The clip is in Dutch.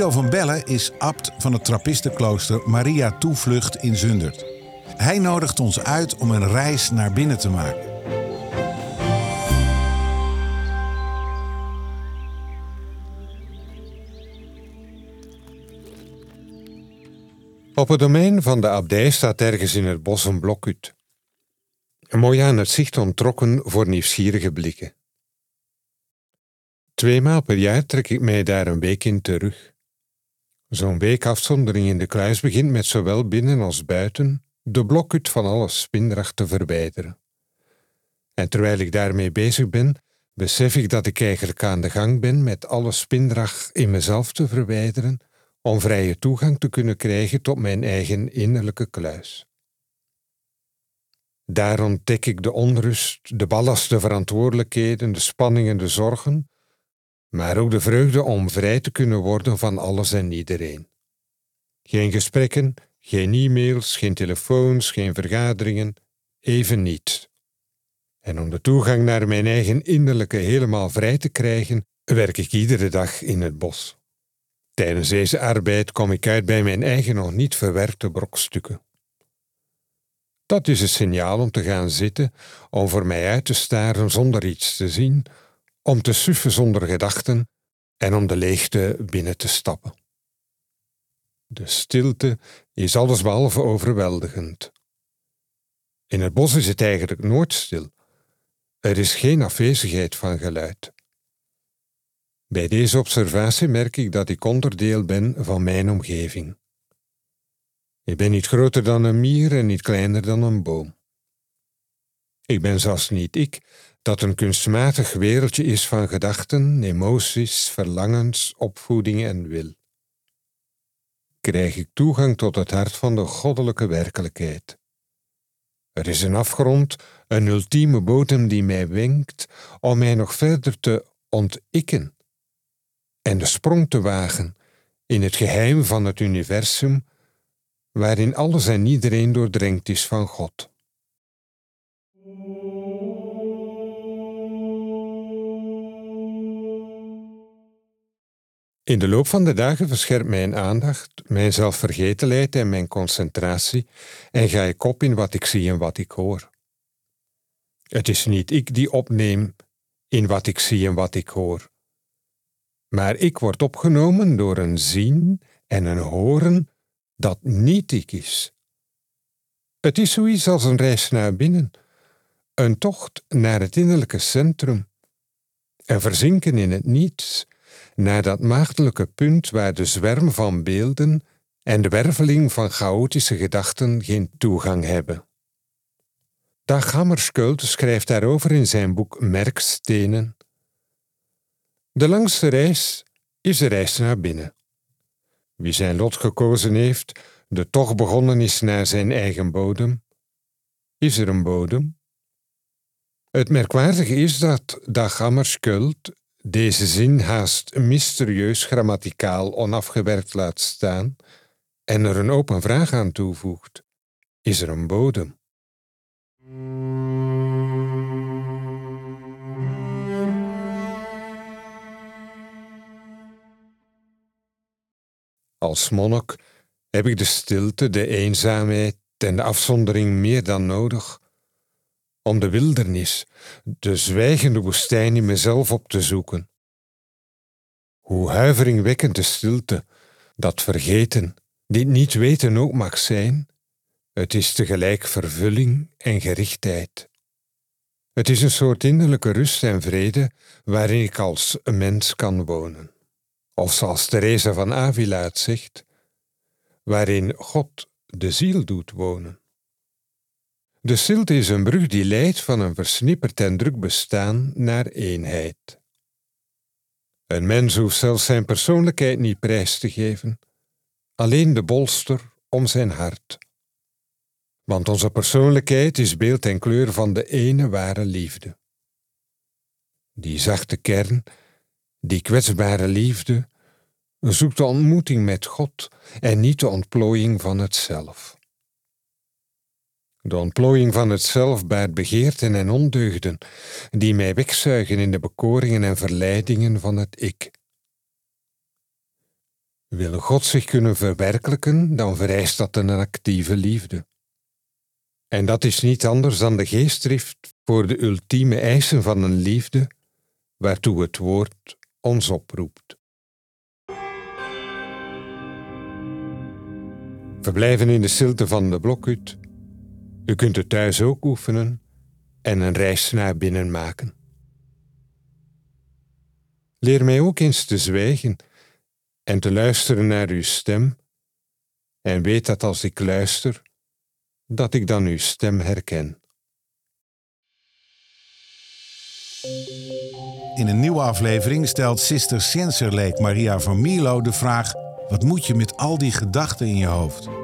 Guido van Bellen is abt van het trappistenklooster Maria Toevlucht in Zundert. Hij nodigt ons uit om een reis naar binnen te maken. Op het domein van de abdij staat ergens in het bos een blokhut. Mooi aan het zicht ontrokken voor nieuwsgierige blikken. Tweemaal per jaar trek ik mij daar een week in terug. Zo'n week afzondering in de kluis begint met zowel binnen als buiten de blokhut van alle spindracht te verwijderen. En terwijl ik daarmee bezig ben, besef ik dat ik eigenlijk aan de gang ben met alle spindracht in mezelf te verwijderen om vrije toegang te kunnen krijgen tot mijn eigen innerlijke kluis. Daar ontdek ik de onrust, de ballast, de verantwoordelijkheden, de spanningen, de zorgen, maar ook de vreugde om vrij te kunnen worden van alles en iedereen. Geen gesprekken, geen e-mails, geen telefoons, geen vergaderingen, even niet. En om de toegang naar mijn eigen innerlijke helemaal vrij te krijgen, werk ik iedere dag in het bos. Tijdens deze arbeid kom ik uit bij mijn eigen nog niet verwerkte brokstukken. Dat is een signaal om te gaan zitten, om voor mij uit te staren zonder iets te zien, om te suffen zonder gedachten en om de leegte binnen te stappen. De stilte is allesbehalve overweldigend. In het bos is het eigenlijk nooit stil. Er is geen afwezigheid van geluid. Bij deze observatie merk ik dat ik onderdeel ben van mijn omgeving. Ik ben niet groter dan een mier en niet kleiner dan een boom. Ik ben zelfs niet ik, dat een kunstmatig wereldje is van gedachten, emoties, verlangens, opvoeding en wil. Krijg ik toegang tot het hart van de goddelijke werkelijkheid. Er is een afgrond, een ultieme bodem die mij wenkt om mij nog verder te ontikken en de sprong te wagen in het geheim van het universum, waarin alles en iedereen doordrenkt is van God. In de loop van de dagen verscherpt mijn aandacht, mijn zelfvergetelheid en mijn concentratie en ga ik op in wat ik zie en wat ik hoor. Het is niet ik die opneem in wat ik zie en wat ik hoor, maar ik word opgenomen door een zien en een horen dat niet ik is. Het is zoiets als een reis naar binnen, een tocht naar het innerlijke centrum, en verzinken in het niets, naar dat maagdelijke punt waar de zwerm van beelden en de werveling van chaotische gedachten geen toegang hebben. Dag Hammarskjöld schrijft daarover in zijn boek Merkstenen de langste reis is de reis naar binnen. Wie zijn lot gekozen heeft, de toch begonnen is naar zijn eigen bodem, is er een bodem? Het merkwaardige is dat Hammarskjöld deze zin haast mysterieus grammaticaal onafgewerkt laat staan en er een open vraag aan toevoegt. Is er een bodem? Als monnik heb ik de stilte, de eenzaamheid en de afzondering meer dan nodig om de wildernis, de zwijgende woestijn in mezelf op te zoeken. Hoe huiveringwekkend de stilte, dat vergeten, dit niet weten ook mag zijn, het is tegelijk vervulling en gerichtheid. Het is een soort innerlijke rust en vrede waarin ik als een mens kan wonen. Of zoals Theresa van Avila het zegt, waarin God de ziel doet wonen. De stilte is een brug die leidt van een versnipperd en druk bestaan naar eenheid. Een mens hoeft zelfs zijn persoonlijkheid niet prijs te geven, alleen de bolster om zijn hart. Want onze persoonlijkheid is beeld en kleur van de ene ware liefde. Die zachte kern, die kwetsbare liefde, zoekt de ontmoeting met God en niet de ontplooiing van het zelf. De ontplooiing van het zelf baart begeerten en ondeugden, die mij wegzuigen in de bekoringen en verleidingen van het ik. Wil God zich kunnen verwerkelijken, dan vereist dat een actieve liefde. En dat is niet anders dan de geestdrift voor de ultieme eisen van een liefde, waartoe het woord ons oproept. Verblijven in de stilte van de blokhut. U kunt het thuis ook oefenen en een reis naar binnen maken. Leer mij ook eens te zwijgen en te luisteren naar uw stem, en weet dat als ik luister, dat ik dan uw stem herken. In een nieuwe aflevering stelt Sister Senserleek Maria van Milo de vraag: wat moet je met al die gedachten in je hoofd?